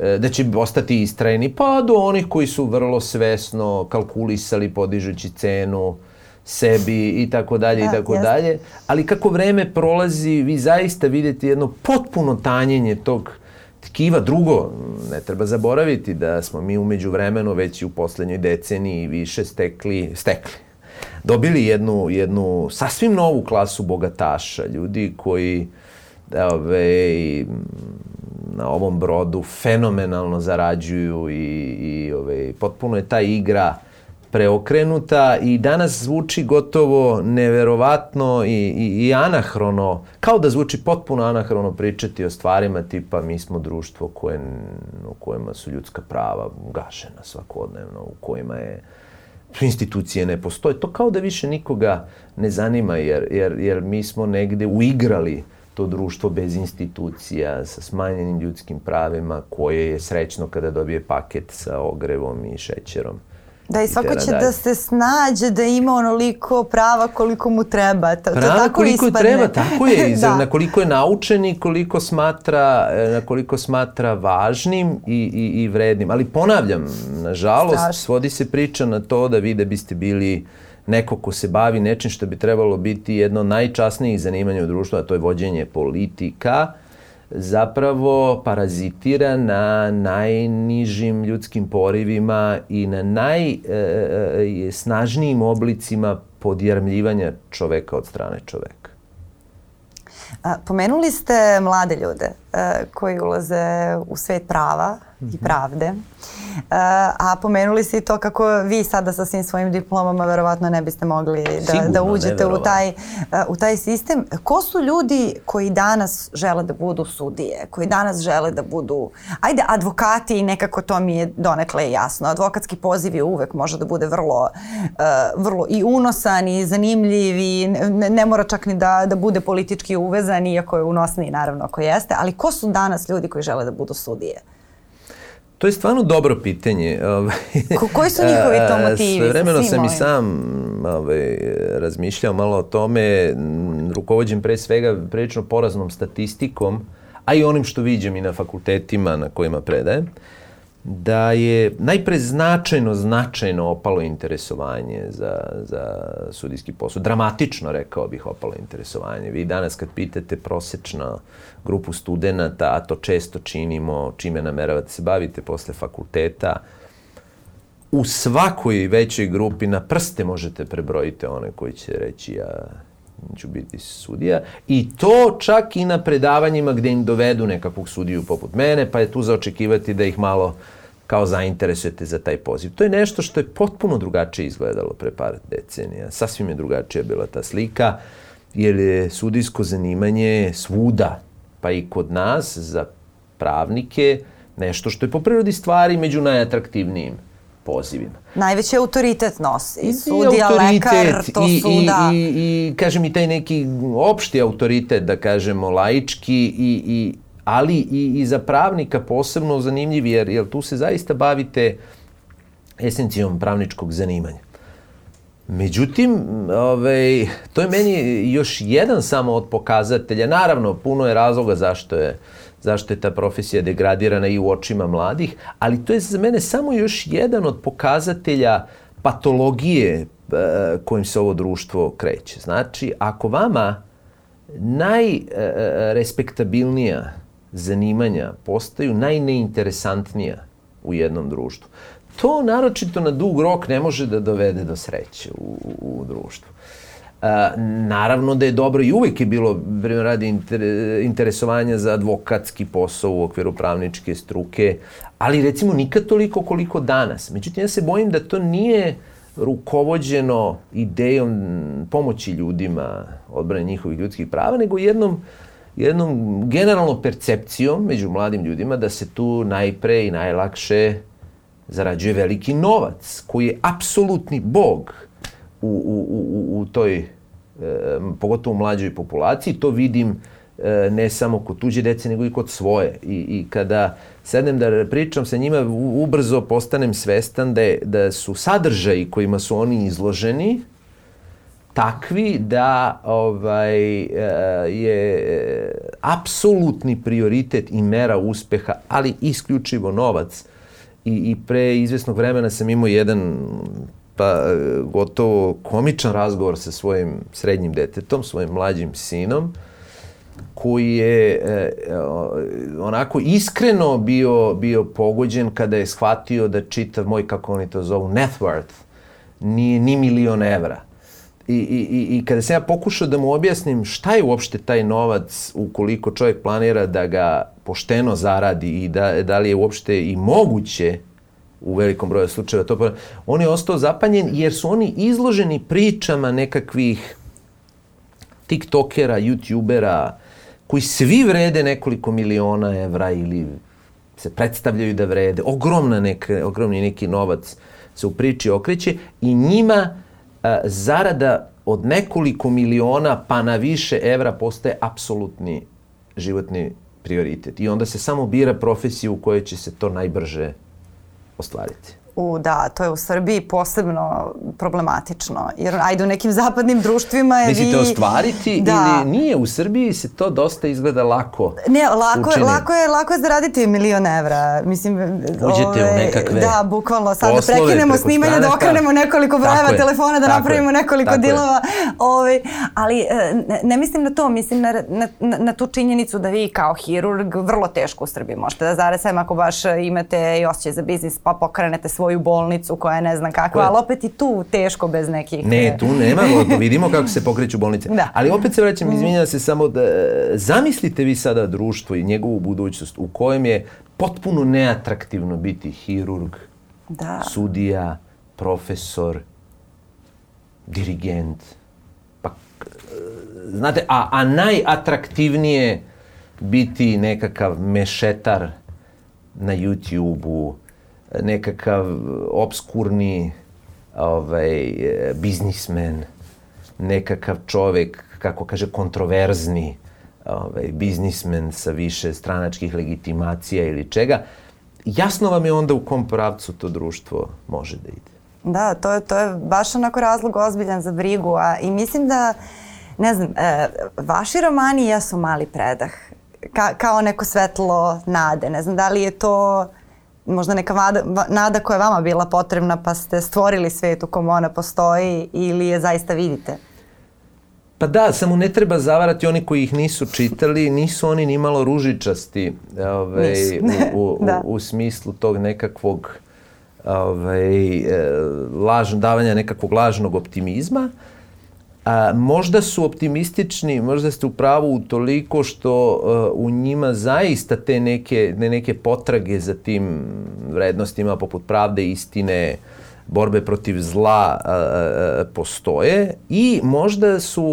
e, da će ostati istrajni, pa do onih koji su vrlo svesno kalkulisali podižući cenu, sebi i tako dalje i da, tako dalje. Ali kako vreme prolazi, vi zaista vidite jedno potpuno tanjenje tog tkiva. Drugo, ne treba zaboraviti da smo mi umeđu vremenu već i u poslednjoj deceniji više stekli, stekli, dobili jednu, jednu sasvim novu klasu bogataša, ljudi koji ove, na ovom brodu fenomenalno zarađuju i, i ove, potpuno je ta igra preokrenuta i danas zvuči gotovo neverovatno i, i, i anahrono, kao da zvuči potpuno anahrono pričati o stvarima tipa mi smo društvo koje, u kojima su ljudska prava gašena svakodnevno, u kojima je institucije ne postoje. To kao da više nikoga ne zanima jer, jer, jer mi smo negde uigrali to društvo bez institucija, sa smanjenim ljudskim pravima, koje je srećno kada dobije paket sa ogrevom i šećerom. Da, i svako će dalje. da se snađe da ima onoliko prava koliko mu treba. To, prava to tako koliko ispadne. treba, tako je. *laughs* da. Na koliko je naučen i koliko smatra, e, na koliko smatra važnim i, i, i vrednim. Ali ponavljam, nažalost, Strašno. svodi se priča na to da vi da biste bili neko ko se bavi nečim što bi trebalo biti jedno najčasnijih zanimanja u društvu, a to je vođenje politika, zapravo parazitira na najnižim ljudskim porivima i na najsnažnijim e, e, oblicima podjarmljivanja čoveka od strane čoveka. A, pomenuli ste mlade ljude e, koji ulaze u svet prava mm -hmm. i mhm. pravde. A pomenuli ste i to kako vi sada sa svim svojim diplomama verovatno ne biste mogli da, Sigurno, da uđete u taj, u taj sistem. Ko su ljudi koji danas žele da budu sudije, koji danas žele da budu, ajde, advokati i nekako to mi je donekle jasno. Advokatski poziv je uvek može da bude vrlo, vrlo i unosan i zanimljiv i ne, ne mora čak ni da, da bude politički uvezan, iako je unosniji naravno ako jeste, ali ko su danas ljudi koji žele da budu sudije? To je stvarno dobro pitanje. Ovaj. Ko, koji su njihovi *laughs* to motivi? Sve vremeno sam i sam ovaj, razmišljao malo o tome, rukovođen pre svega prilično poraznom statistikom, a i onim što viđem i na fakultetima na kojima predajem. Uh, da je najpre značajno, značajno opalo interesovanje za, za sudijski posao. Dramatično, rekao bih, opalo interesovanje. Vi danas kad pitate prosečna grupu studenta, a to često činimo, čime nameravate se bavite posle fakulteta, u svakoj većoj grupi na prste možete prebrojiti one koji će reći ja ću biti sudija. I to čak i na predavanjima gde im dovedu nekakvog sudiju poput mene, pa je tu za očekivati da ih malo kao zainteresujete za taj poziv. To je nešto što je potpuno drugačije izgledalo pre par decenija. Sasvim je drugačija bila ta slika, jer je sudijsko zanimanje svuda, pa i kod nas, za pravnike, nešto što je po prirodi stvari među najatraktivnijim pozivima. Najveći autoritet nosi. I sudija, lekar, to i, su, i, da. I, i, kažem, i taj neki opšti autoritet, da kažemo, laički i, i ali i, i za pravnika posebno zanimljiv, jer, jer tu se zaista bavite esencijom pravničkog zanimanja. Međutim, ovaj, to je meni još jedan samo od pokazatelja. Naravno, puno je razloga zašto je, zašto je ta profesija degradirana i u očima mladih, ali to je za mene samo još jedan od pokazatelja patologije e, kojim se ovo društvo kreće. Znači, ako vama najrespektabilnija zanimanja postaju najneinteresantnija u jednom društvu, to naročito na dug rok ne može da dovede do sreće u, u, u društvu. A, naravno da je dobro i uvek je bilo vreme radi inter, interesovanja za advokatski posao u okviru pravničke struke, ali recimo nikad toliko koliko danas. Međutim, ja se bojim da to nije rukovođeno idejom pomoći ljudima odbrane njihovih ljudskih prava, nego jednom jednom generalnom percepcijom među mladim ljudima da se tu najpre i najlakše zarađuje veliki novac, koji je apsolutni bog u, u, u, u toj, e, pogotovo u mlađoj populaciji. To vidim e, ne samo kod tuđe dece, nego i kod svoje. I, i kada sednem da pričam sa njima, ubrzo postanem svestan da, je, da su sadržaji kojima su oni izloženi, takvi da ovaj, e, je apsolutni prioritet i mera uspeha, ali isključivo novac, i, i pre izvesnog vremena sam imao jedan pa gotovo komičan razgovor sa svojim srednjim detetom, svojim mlađim sinom, koji je e, onako iskreno bio, bio pogođen kada je shvatio da čitav moj, kako oni to zovu, net worth, nije ni milion evra. I, i, I kada sam ja pokušao da mu objasnim šta je uopšte taj novac ukoliko čovjek planira da ga pošteno zaradi i da, da li je uopšte i moguće u velikom broju slučajeva to on je ostao zapanjen jer su oni izloženi pričama nekakvih tiktokera, youtubera koji svi vrede nekoliko miliona evra ili se predstavljaju da vrede. Ogromna neka, ogromni neki novac se u priči okreće i njima zarada od nekoliko miliona pa na više evra postaje apsolutni životni prioritet. I onda se samo bira profesiju u kojoj će se to najbrže ostvariti. U, da, to je u Srbiji posebno problematično. Jer ajde u nekim zapadnim društvima je Mislite vi... ostvariti da. ili nije? U Srbiji se to dosta izgleda lako Ne, lako, učini. lako, je, lako je zaraditi milion evra. Mislim, Uđete ove, u nekakve Da, bukvalno. Sad da prekinemo snimanje, da okrenemo nekoliko brojeva telefona, da Tako napravimo je. nekoliko Tako dilova. Ove, ali e, ne, ne mislim na to, mislim na, na, na tu činjenicu da vi kao hirurg vrlo teško u Srbiji možete da zaresem ako baš imate i osjećaj za biznis pa pokrenete svoj svoju bolnicu koja je ne znam kakva, ali opet i tu teško bez nekih... Ne, tu nema, *laughs* vidimo kako se pokreću bolnice. Da. Ali opet se vraćam, izvinjam se samo da, zamislite vi sada društvo i njegovu budućnost u kojem je potpuno neatraktivno biti hirurg, da. sudija, profesor, dirigent. Pa, znate, a, a najatraktivnije biti nekakav mešetar na YouTube-u, nekakav obskurni ovaj, biznismen, nekakav čovek, kako kaže, kontroverzni ovaj, biznismen sa više stranačkih legitimacija ili čega, jasno vam je onda u kom pravcu to društvo može da ide. Da, to je, to je baš onako razlog ozbiljan za brigu, a i mislim da, ne znam, e, vaši romani jesu mali predah, ka, kao neko svetlo nade, ne znam da li je to možda neka vada, nada koja je vama bila potrebna pa ste stvorili svet u kom ona postoji ili je zaista vidite? Pa da, samo ne treba zavarati oni koji ih nisu čitali, nisu oni ni malo ružičasti ovaj, u, u, *laughs* da. u, u smislu tog nekakvog ovaj, e, lažno, davanja nekakvog lažnog optimizma. A, možda su optimistični, možda ste u pravu u toliko što uh, u njima zaista te neke, ne neke potrage za tim vrednostima poput pravde, istine, borbe protiv zla a, a, postoje. I možda su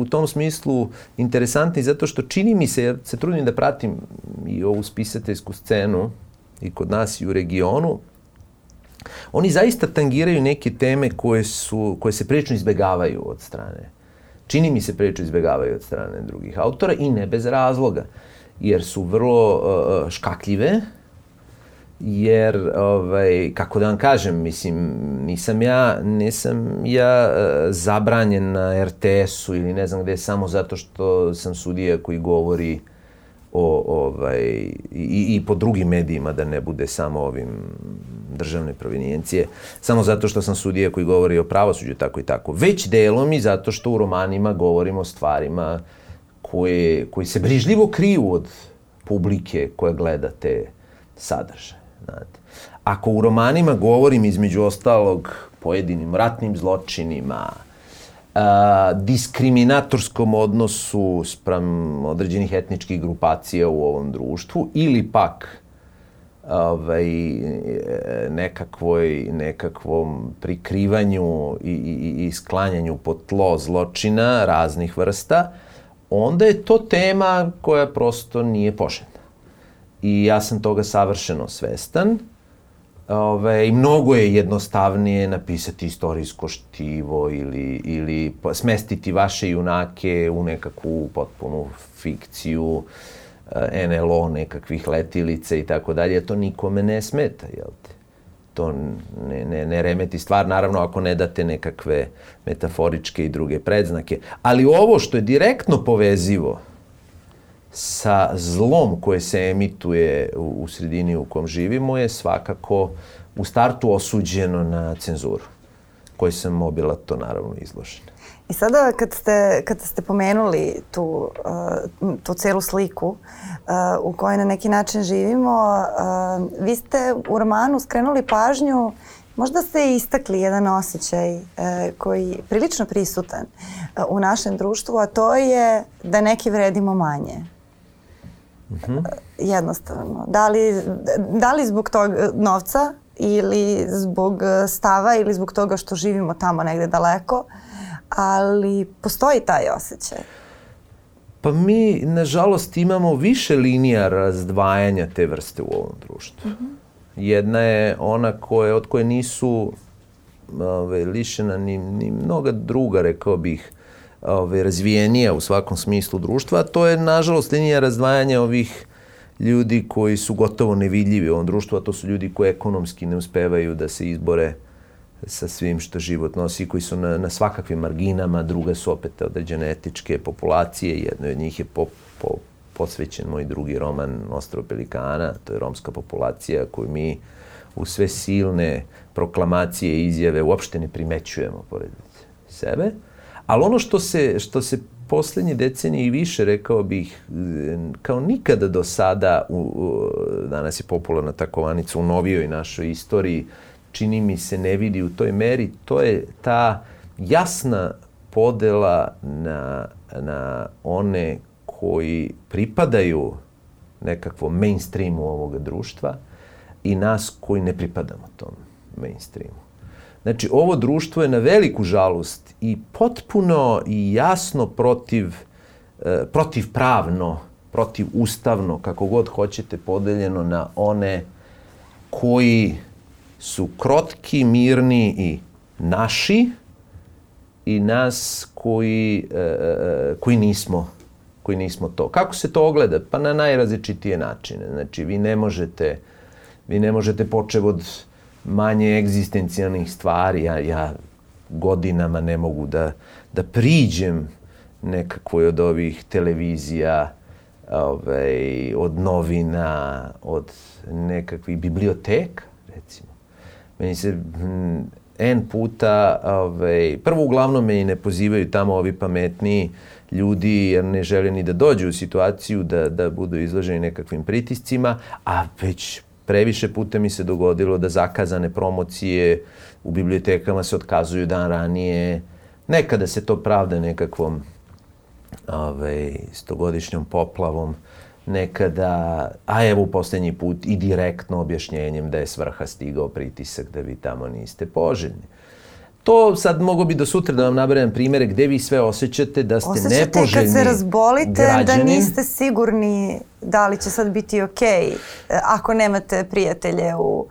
u tom smislu interesantni zato što čini mi se, ja se trudim da pratim i ovu spisateljsku scenu i kod nas i u regionu, Oni zaista tangiraju neke teme koje, su, koje se prilično izbegavaju od strane. Čini mi se prilično izbegavaju od strane drugih autora i ne bez razloga, jer su vrlo uh, škakljive jer ovaj kako da vam kažem mislim nisam ja nisam ja uh, zabranjen na RTS-u ili ne znam gde samo zato što sam sudija koji govori o ovaj i, i po drugim medijima da ne bude samo ovim državne provinijencije samo zato što sam sudija koji govori o pravosuđu tako i tako već delom i zato što u romanima govorimo o stvarima koje koji se brižljivo kriju od publike koja gleda te sadržaje Znate. Ako u romanima govorim između ostalog pojedinim ratnim zločinima, a, diskriminatorskom odnosu sprem određenih etničkih grupacija u ovom društvu ili pak ovaj, nekakvoj, nekakvom prikrivanju i, i, i sklanjanju pod tlo zločina raznih vrsta, onda je to tema koja prosto nije poželjna i ja sam toga savršeno svestan. Ove, I mnogo je jednostavnije napisati istorijsko štivo ili, ili smestiti vaše junake u nekakvu potpunu fikciju, eh, NLO nekakvih letilica i tako dalje. To nikome ne smeta, jel te? To ne, ne, ne remeti stvar, naravno ako ne date nekakve metaforičke i druge predznake. Ali ovo što je direktno povezivo, sa zlom koje se emituje u, u sredini u kom živimo je svakako u startu osuđeno na cenzuru, koji sam to naravno izložen. I sada kad ste, kad ste pomenuli tu, uh, tu celu sliku uh, u kojoj na neki način živimo, uh, vi ste u romanu skrenuli pažnju Možda ste istakli jedan osjećaj e, koji je prilično prisutan e, u našem društvu, a to je da neki vredimo manje. Mm -hmm. Jednostavno. Da li, da li zbog tog novca ili zbog stava ili zbog toga što živimo tamo negde daleko, ali postoji taj osjećaj. Pa mi, nažalost, imamo više linija razdvajanja te vrste u ovom društvu. Mm -hmm. Jedna je ona koje, od koje nisu ove, lišena ni, ni mnoga druga, rekao bih, ove, razvijenija u svakom smislu društva, a to je, nažalost, linija razdvajanja ovih ljudi koji su gotovo nevidljivi u ovom društvu, a to su ljudi koji ekonomski ne uspevaju da se izbore sa svim što život nosi, koji su na, na svakakvim marginama, druga su opet određene etičke populacije, jedno od njih je po, po, posvećen moj drugi roman Ostrovo Pelikana, to je romska populacija koju mi u sve silne proklamacije i izjave uopšte ne primećujemo pored sebe. Ali ono što se, što se poslednje decenije i više, rekao bih, kao nikada do sada, u, u, danas je popularna ta kovanica u novijoj našoj istoriji, čini mi se ne vidi u toj meri, to je ta jasna podela na, na one koji pripadaju nekakvom mainstreamu ovoga društva i nas koji ne pripadamo tom mainstreamu. Znači, ovo društvo je na veliku žalost i potpuno i jasno protiv, e, protiv pravno, protiv ustavno, kako god hoćete, podeljeno na one koji su krotki, mirni i naši i nas koji, e, e, koji nismo koji nismo to. Kako se to ogleda? Pa na najrazličitije načine. Znači, vi ne možete, vi ne možete počev od manje egzistencijalnih stvari. Ja, ja godinama ne mogu da, da priđem nekakvoj od ovih televizija, ovaj, od novina, od nekakvih biblioteka, recimo. Meni se hm, N puta, ovaj, prvo uglavnom me i ne pozivaju tamo ovi pametniji ljudi jer ne žele ni da dođu u situaciju da, da budu izloženi nekakvim pritiscima, a već previše puta mi se dogodilo da zakazane promocije u bibliotekama se otkazuju dan ranije. Nekada se to pravda nekakvom ovaj, stogodišnjom poplavom, nekada, a evo poslednji put i direktno objašnjenjem da je svrha stigao pritisak da vi tamo niste poželjni. To sad mogo bi do sutra da vam nabrajam primere gde vi sve osjećate da ste Osjećate nepoželjni Osjećate kad se razbolite da građanin. da niste sigurni da li će sad biti okej okay, ako nemate prijatelje u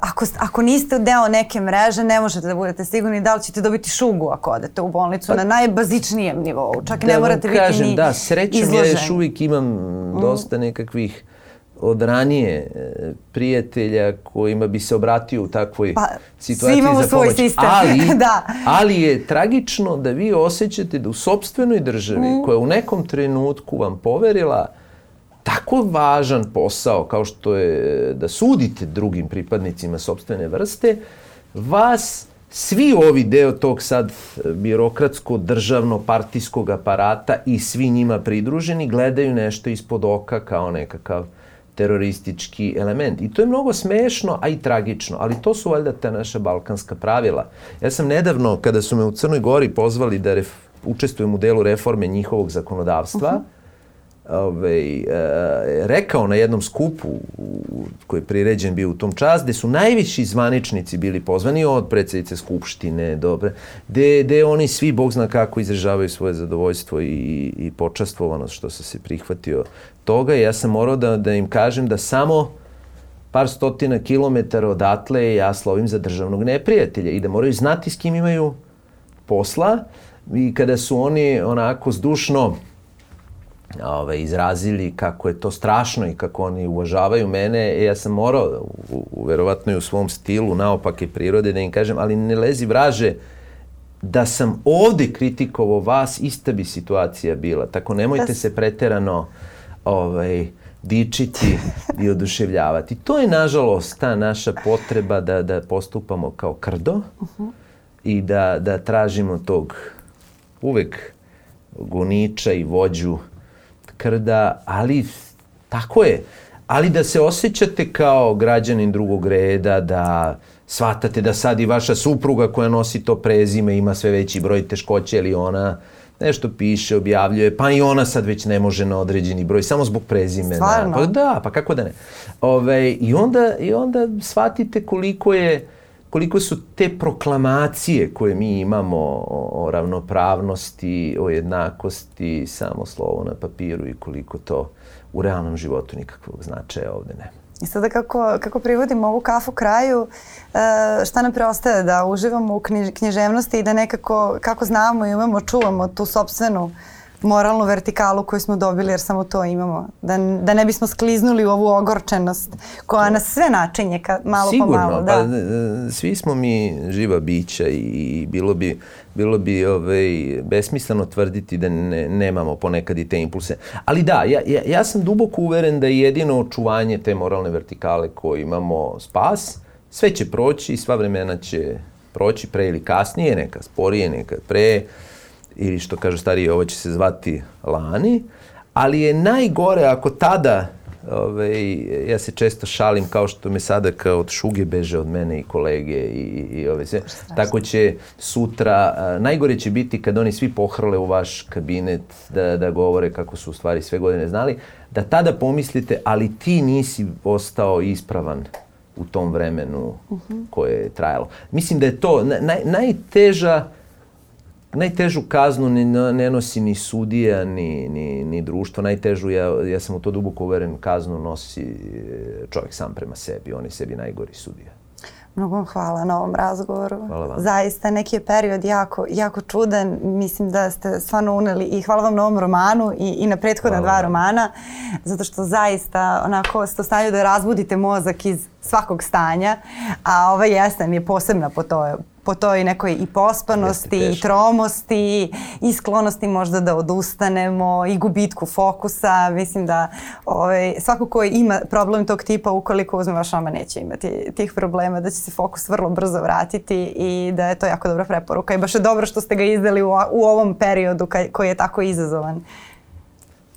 ako, ako niste deo neke mreže, ne možete da budete sigurni da li ćete dobiti šugu ako odete u bolnicu pa, na najbazičnijem nivou. Čak da ne morate kažem, biti ni Da, srećom izložen. ja još uvijek imam mm. dosta nekakvih od ranije e, prijatelja kojima bi se obratio u takvoj pa, situaciji za svoj pomoć. sistem. Ali, *laughs* da. ali je tragično da vi osjećate da u sobstvenoj državi mm. koja u nekom trenutku vam poverila tako važan posao kao što je da sudite drugim pripadnicima sobstvene vrste, vas svi ovi deo tog sad birokratsko državno partijskog aparata i svi njima pridruženi gledaju nešto ispod oka kao nekakav teroristički element. I to je mnogo smešno, a i tragično, ali to su valjda te naša balkanska pravila. Ja sam nedavno, kada su me u Crnoj Gori pozvali da ref, učestvujem u delu reforme njihovog zakonodavstva, uh -huh ovaj, e, rekao na jednom skupu koji je priređen bio u tom čas, gde su najviši zvaničnici bili pozvani od predsedice Skupštine, dobre, gde, gde oni svi, Bog zna kako, izražavaju svoje zadovoljstvo i, i počastvovanost što se se prihvatio toga. Ja sam morao da, da im kažem da samo par stotina kilometara odatle ja slovim za državnog neprijatelja i da moraju znati s kim imaju posla i kada su oni onako zdušno ovaj, izrazili kako je to strašno i kako oni uvažavaju mene, e, ja sam morao, u, u, verovatno i u svom stilu, naopake prirode, da im kažem, ali ne lezi vraže, da sam ovde kritikovao vas, ista bi situacija bila. Tako nemojte se preterano ovaj, dičiti i oduševljavati. To je, nažalost, ta naša potreba da, da postupamo kao krdo uh -huh. i da, da tražimo tog uvek goniča i vođu krda, ali tako je. Ali da se osjećate kao građanin drugog reda, da shvatate da sad i vaša supruga koja nosi to prezime ima sve veći broj teškoće ili ona nešto piše, objavljuje, pa i ona sad već ne može na određeni broj, samo zbog prezimena. Stvarno? Pa da, pa kako da ne. Ove, i, onda, I onda shvatite koliko je koliko su te proklamacije koje mi imamo o, ravnopravnosti, o jednakosti, samo slovo na papiru i koliko to u realnom životu nikakvog značaja ovde nema. I sada kako, kako privodimo ovu kafu kraju, e, šta nam preostaje? Da uživamo u književnosti i da nekako, kako znamo i umemo, čuvamo tu sobstvenu moralnu vertikalu koju smo dobili jer samo to imamo. Da, da ne bismo skliznuli u ovu ogorčenost koja nas sve načinje ka, malo Sigurno, po malo. Da. pa svi smo mi živa bića i bilo bi, bilo bi ovaj, besmisleno tvrditi da ne, nemamo ponekad i te impulse. Ali da, ja, ja, ja sam duboko uveren da je jedino očuvanje te moralne vertikale koje imamo spas, sve će proći, sva vremena će proći pre ili kasnije, neka sporije, neka pre, ili što kažu stariji, ovo će se zvati lani, ali je najgore ako tada Ove, ja se često šalim kao što me sada kao od šuge beže od mene i kolege i, i ove sve. Tako će sutra, a, najgore će biti kad oni svi pohrle u vaš kabinet da, da govore kako su u stvari sve godine znali, da tada pomislite, ali ti nisi ostao ispravan u tom vremenu uh mhm. -huh. koje je trajalo. Mislim da je to naj, najteža najtežu kaznu ne, ne nosi ni sudija, ni, ni, ni društvo. Najtežu, ja, ja sam u to duboko uveren, kaznu nosi e, čovjek sam prema sebi. On je sebi najgori sudija. Mnogo vam hvala na ovom razgovoru. Hvala vam. Zaista neki je period jako, jako čudan. Mislim da ste stvarno uneli i hvala vam na ovom romanu i, i na prethodna hvala dva vam. romana. Zato što zaista onako ste u da razbudite mozak iz svakog stanja. A ova jesen je posebna po, to, po toj nekoj i pospanosti, i tromosti, i sklonosti možda da odustanemo, i gubitku fokusa. Mislim da ovaj, svako ko ima problem tog tipa, ukoliko uzme vaš oma, neće imati tih problema, da će se fokus vrlo brzo vratiti i da je to jako dobra preporuka. I baš je dobro što ste ga izdali u, u ovom periodu koji je tako izazovan.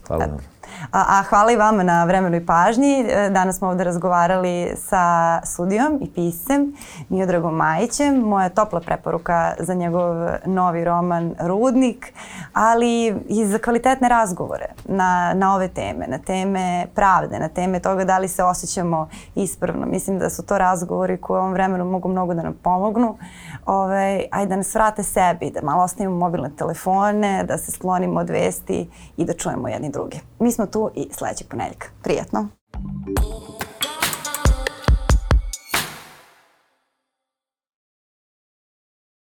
Hvala vam. A, a hvala i vama na vremenu i pažnji. E, danas smo ovde razgovarali sa sudijom i piscem Miodragom Majićem. Moja topla preporuka za njegov novi roman Rudnik, ali i za kvalitetne razgovore na, na ove teme, na teme pravde, na teme toga da li se osjećamo ispravno. Mislim da su to razgovori koje u ovom vremenu mogu mnogo da nam pomognu. Ove, ajde da nas vrate sebi, da malo ostavimo mobilne telefone, da se sklonimo od vesti i da čujemo jedni druge. Mi smo tu i sledećeg ponedjeljka. Prijetno!